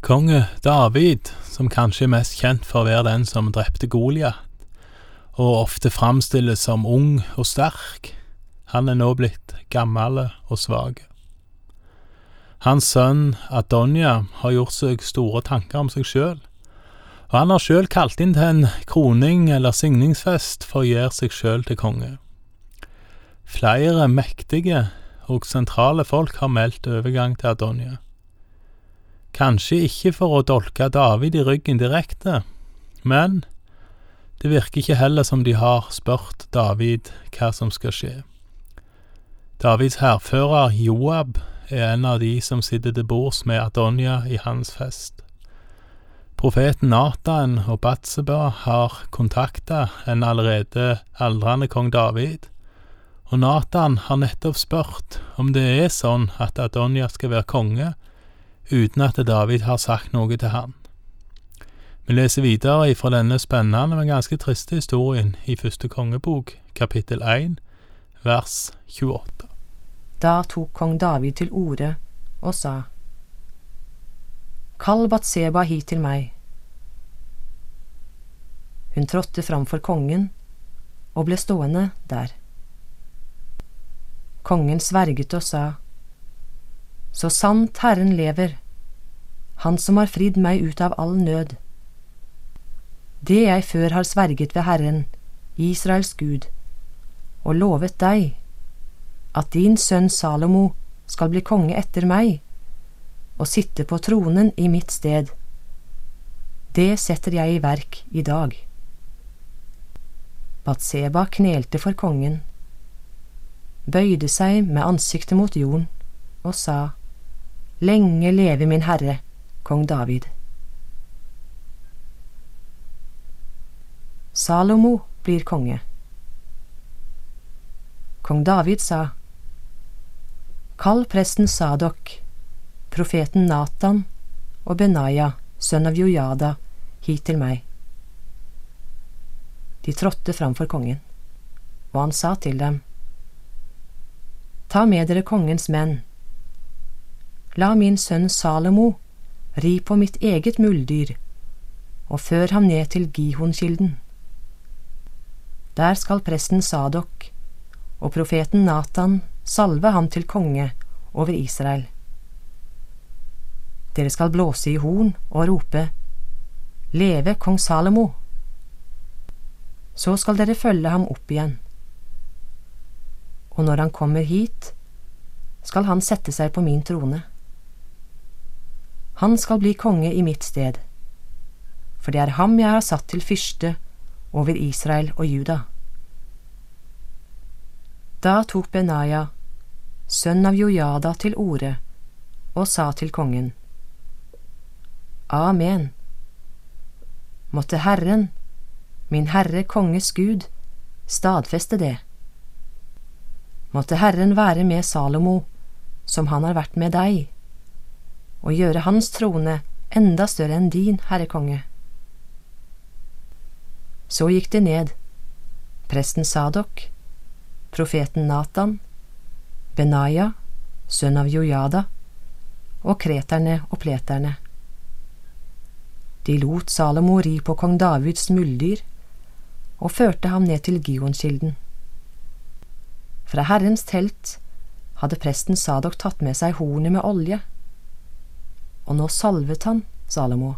Konge David, som kanskje er mest kjent for å være den som drepte Goliat, og ofte framstilles som ung og sterk, han er nå blitt gammel og svak. Hans sønn Adonia har gjort seg store tanker om seg sjøl, og han har sjøl kalt inn til en kroning eller signingsfest for å gjøre seg sjøl til konge. Flere mektige og sentrale folk har meldt overgang til Adonia. Kanskje ikke for å dolke David i ryggen direkte, men det virker ikke heller som de har spurt David hva som skal skje. Davids hærfører Joab er en av de som sitter til bords med Adonia i hans fest. Profeten Natan og Batseba har kontakta en allerede aldrende kong David, og Natan har nettopp spurt om det er sånn at Adonia skal være konge, uten at David har sagt noe til han. Vi leser videre fra denne spennende, men ganske triste historien i første kongebok, kapittel 1, vers 28. Da tok kong David til orde og sa, Kall Batseba hit til meg. Hun trådte framfor kongen og ble stående der. Kongen sverget og sa, så sant Herren lever, Han som har fridd meg ut av all nød. Det jeg før har sverget ved Herren, Israels Gud, og lovet deg, at din sønn Salomo skal bli konge etter meg og sitte på tronen i mitt sted. Det setter jeg i verk i dag. Batseba knelte for kongen, bøyde seg med ansiktet mot jorden og sa, Lenge leve min herre, kong David. Salomo blir konge. Kong David sa, Kall presten Sadok, profeten Natan og Benaya, sønn av Jojada, hit til meg. De trådte framfor kongen, og han sa til dem, Ta med dere kongens menn La min sønn Salomo ri på mitt eget muldyr og før ham ned til Gihonkilden. Der skal presten Sadok og profeten Natan salve ham til konge over Israel. Dere skal blåse i horn og rope Leve kong Salomo! Så skal dere følge ham opp igjen. Og når han kommer hit, skal han sette seg på min trone. Han skal bli konge i mitt sted, for det er ham jeg har satt til fyrste over Israel og Juda. Da tok Benaya, sønn av Jojada, til orde og sa til kongen, Amen. Måtte Herren, min Herre konges Gud, stadfeste det. Måtte Herren være med Salomo, som han har vært med deg og gjøre hans trone enda større enn din, herre konge. Så gikk det ned, presten Sadok, profeten Natan, Benaya, sønn av Jojada, og kreterne og pleterne. De lot Salomo ri på kong Davids muldyr og førte ham ned til Gionskilden. Fra Herrens telt hadde presten Sadok tatt med seg hornet med olje og nå salvet han Salomo.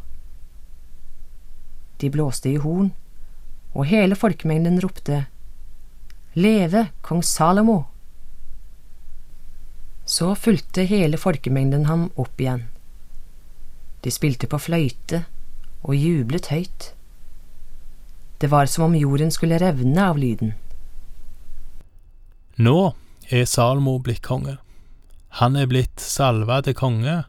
De blåste i horn, og hele folkemengden ropte Leve kong Salomo! Så fulgte hele folkemengden ham opp igjen. De spilte på fløyte og jublet høyt. Det var som om jorden skulle revne av lyden. Nå er Salomo blitt konge. Han er blitt salva til konge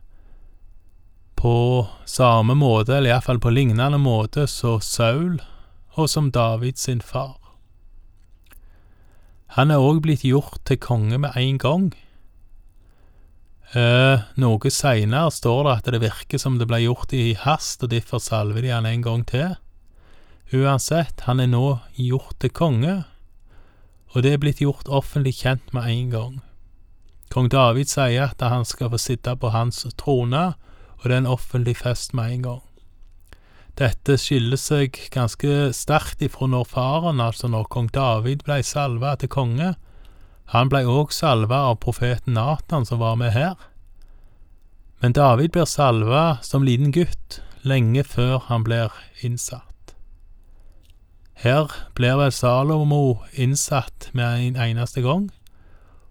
på samme måte, eller iallfall på lignende måte, som Saul og som David sin far. Han er òg blitt gjort til konge med en gang. Eh, noe seinere står det at det virker som det ble gjort i hast, og derfor salver de han en gang til. Uansett, han er nå gjort til konge, og det er blitt gjort offentlig kjent med en gang. Kong David sier at han skal få sitte på hans trone, og det er en offentlig fest med en gang. Dette skiller seg ganske sterkt ifra når faren, altså når kong David ble salva til konge. Han ble òg salva av profeten Natan, som var med her. Men David blir salva som liten gutt, lenge før han blir innsatt. Her blir vel Salomo innsatt med en eneste gang,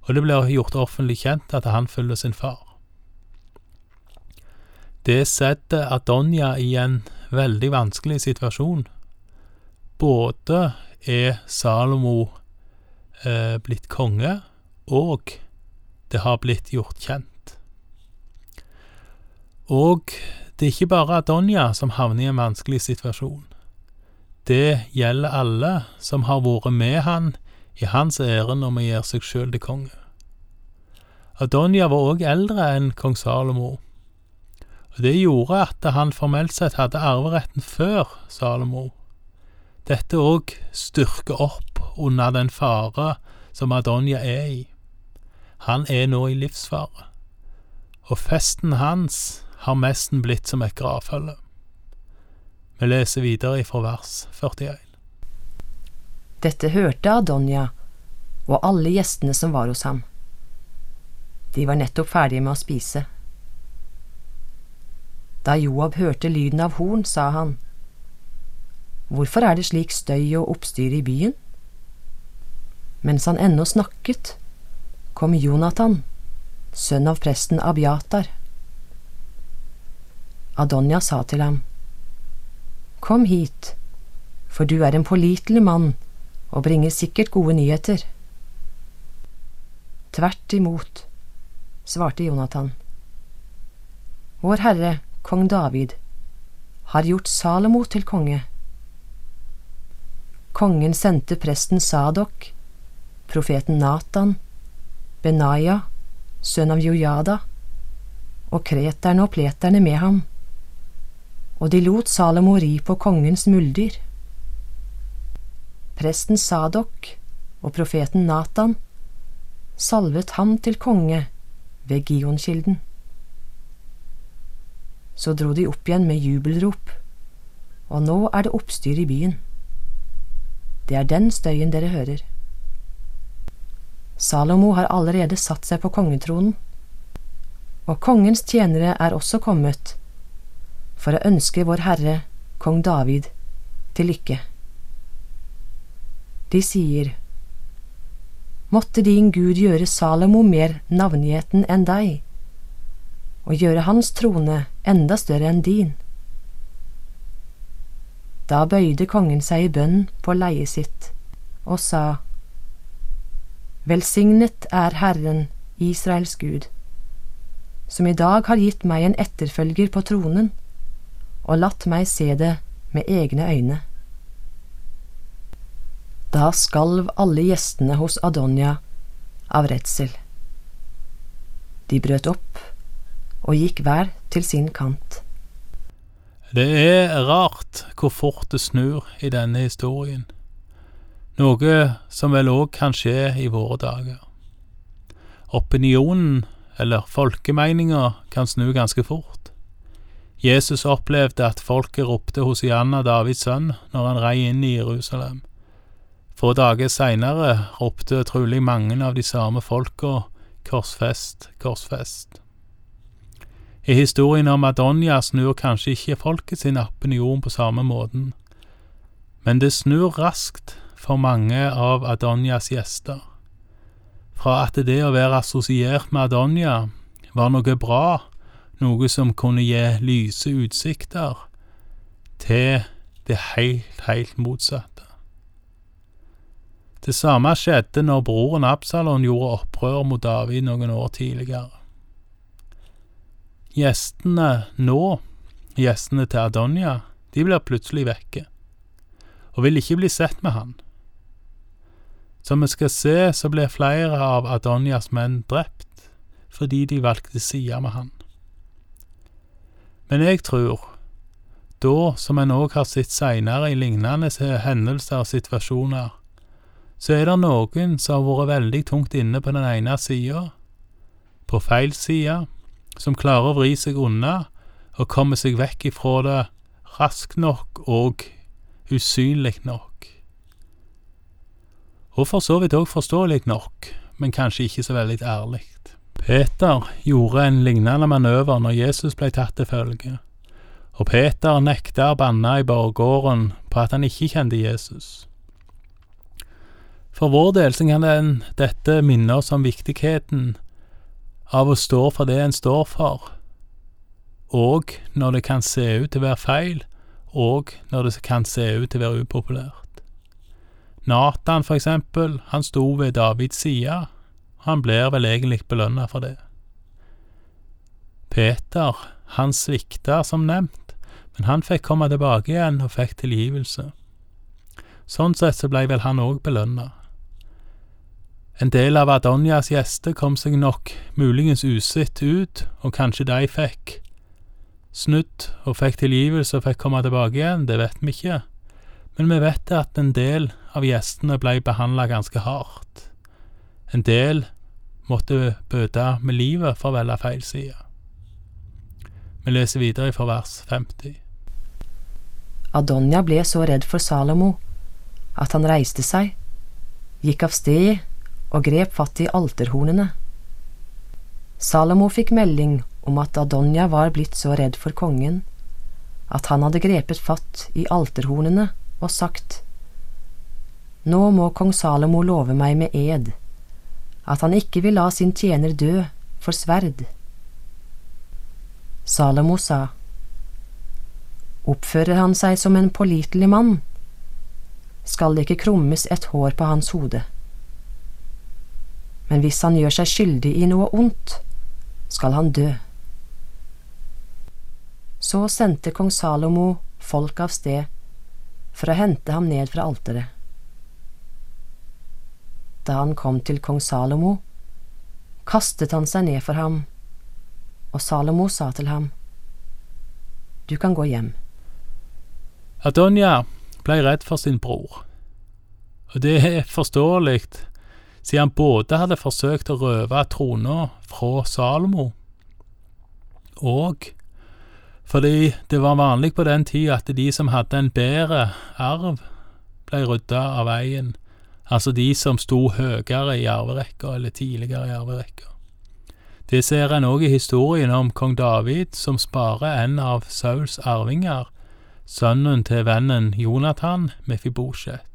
og det blir gjort offentlig kjent at han følger sin far. Det setter Adonja i en veldig vanskelig situasjon. Både er Salomo eh, blitt konge, og det har blitt gjort kjent. Og det er ikke bare Adonja som havner i en vanskelig situasjon. Det gjelder alle som har vært med han i hans ærend om å gjøre seg sjøl til konge. Adonja var òg eldre enn kong Salomo, og det gjorde at han formelt sett hadde arveretten før Salomo. Dette òg styrker opp under den fare som Adonja er i. Han er nå i livsfare, og festen hans har nesten blitt som et gravfølge. Vi leser videre fra vers 41. Dette hørte Adonja og alle gjestene som var hos ham. De var nettopp ferdige med å spise. Da Joab hørte lyden av horn, sa han, Hvorfor er det slik støy og oppstyr i byen? Mens han ennå snakket, kom Jonathan, sønn av presten Abiatar. Adonja sa til ham, Kom hit, for du er en pålitelig mann og bringer sikkert gode nyheter. Tvert imot, svarte Jonathan. Vår Herre, kong David, har gjort Salomo til konge. Kongen sendte presten Sadok, profeten Natan, Benaya, sønn av Jojada, og kreterne og pleterne med ham, og de lot Salomo ri på kongens muldyr. Presten Sadok og profeten Natan salvet ham til konge ved Gionkilden så dro de opp igjen med jubelrop, og nå er det oppstyr i byen. Det er den støyen dere hører. Salomo har allerede satt seg på kongetronen, og kongens tjenere er også kommet for å ønske vår Herre, kong David, til lykke. De sier, Måtte din Gud gjøre Salomo mer navngjeten enn deg, og gjøre hans trone enda større enn din. Da bøyde kongen seg i bønn på leiet sitt og sa, Velsignet er Herren, Israels Gud, som i dag har gitt meg en etterfølger på tronen og latt meg se det med egne øyne. Da skalv alle gjestene hos Adonia av redsel. De brøt opp og gikk hver til sin kant. Det er rart hvor fort det snur i denne historien, noe som vel òg kan skje i våre dager. Opinionen, eller folkemeninga, kan snu ganske fort. Jesus opplevde at folket ropte Hosianna, Davids sønn, når han rei inn i Jerusalem. Få dager seinere ropte trolig mange av de samme folka korsfest, korsfest. I historien om Adonja snur kanskje ikke folket sin opinion på samme måten, men det snur raskt for mange av Adonjas gjester. Fra at det å være assosiert med Adonja var noe bra, noe som kunne gi lyse utsikter, til det helt, helt motsatte. Det samme skjedde når broren Absalon gjorde opprør mot David noen år tidligere. Gjestene nå, gjestene til Adonia, de blir plutselig vekke, og vil ikke bli sett med han. Som vi skal se, så ble flere av Adonias menn drept fordi de valgte side med han. Men jeg tror, da som en òg har sett seinere i lignende hendelser og situasjoner, så er det noen som har vært veldig tungt inne på den ene sida, på feil side, som klarer å vri seg unna og komme seg vekk ifra det raskt nok og usynlig nok. Og for så vidt òg forståelig nok, men kanskje ikke så veldig ærlig. Peter gjorde en lignende manøver når Jesus ble tatt til følge, og Peter nekta å banne i borggården på at han ikke kjente Jesus. For vår del kan dette minne oss om viktigheten av å stå for det en står for, og når det kan se ut til å være feil, og når det kan se ut til å være upopulært. Nathan, for eksempel, han sto ved Davids side. Han blir vel egentlig belønna for det. Peter, han svikta som nevnt, men han fikk komme tilbake igjen og fikk tilgivelse. Sånn sett så blei vel han òg belønna. En del av Adonjas gjester kom seg nok muligens usett ut, og kanskje de fikk snudd og fikk tilgivelse og fikk komme tilbake igjen, det vet vi ikke, men vi vet at en del av gjestene ble behandla ganske hardt. En del måtte bøte med livet for å velge feil side. Vi leser videre fra vers 50. Adonja ble så redd for Salomo at han reiste seg, gikk av sted og grep fatt i alterhornene. Salomo fikk melding om at Adonja var blitt så redd for kongen at han hadde grepet fatt i alterhornene og sagt, Nå må kong Salomo love meg med ed at han ikke vil la sin tjener dø for sverd. Salomo sa, Oppfører han seg som en pålitelig mann, skal det ikke krummes et hår på hans hode. Men hvis han gjør seg skyldig i noe ondt, skal han dø. Så sendte kong Salomo folk av sted for å hente ham ned fra alteret. Da han kom til kong Salomo, kastet han seg ned for ham, og Salomo sa til ham, Du kan gå hjem. Adonja ble redd for sin bror, og det er forståelig, siden han både hadde forsøkt å røve trona fra Salomo, og fordi det var vanlig på den tid at de som hadde en bedre arv, ble rydda av veien, altså de som sto høyere i arverekka eller tidligere i arverekka. Det ser en òg i historien om kong David som sparer en av Sauls arvinger, sønnen til vennen Jonathan, Mefibosjet.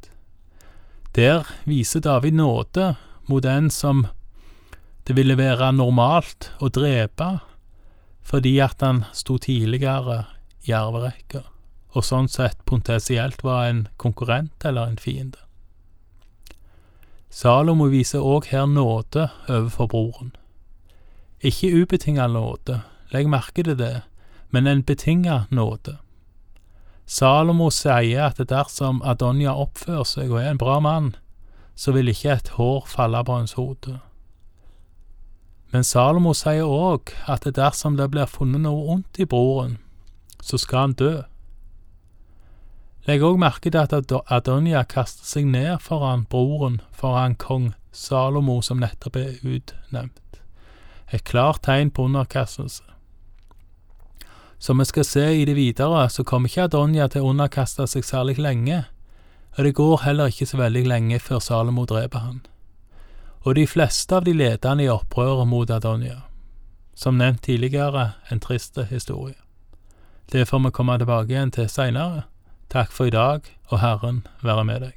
Der viser David nåde mot en som det ville være normalt å drepe fordi at han sto tidligere i arverekka, og sånn sett potensielt var en konkurrent eller en fiende. Salomo viser òg her nåde overfor broren. Ikke ubetinga nåde, legg merke til det, men en betinga nåde. Salomo sier at dersom Adonja oppfører seg og er en bra mann, så vil ikke et hår falle på hans hode. Men Salomo sier òg at dersom det blir funnet noe ondt i broren, så skal han dø. Legg òg merke til at Adonia kaster seg ned foran broren foran kong Salomo, som nettopp er utnevnt. Et klart tegn på underkastelse. Som vi skal se i det videre, så kommer ikke Adonja til å underkaste seg særlig lenge, og det går heller ikke så veldig lenge før Salomo dreper han og de fleste av de ledende i opprøret mot Adonja. Som nevnt tidligere, en trist historie. Det får vi komme tilbake igjen til seinere. Takk for i dag, og Herren være med deg.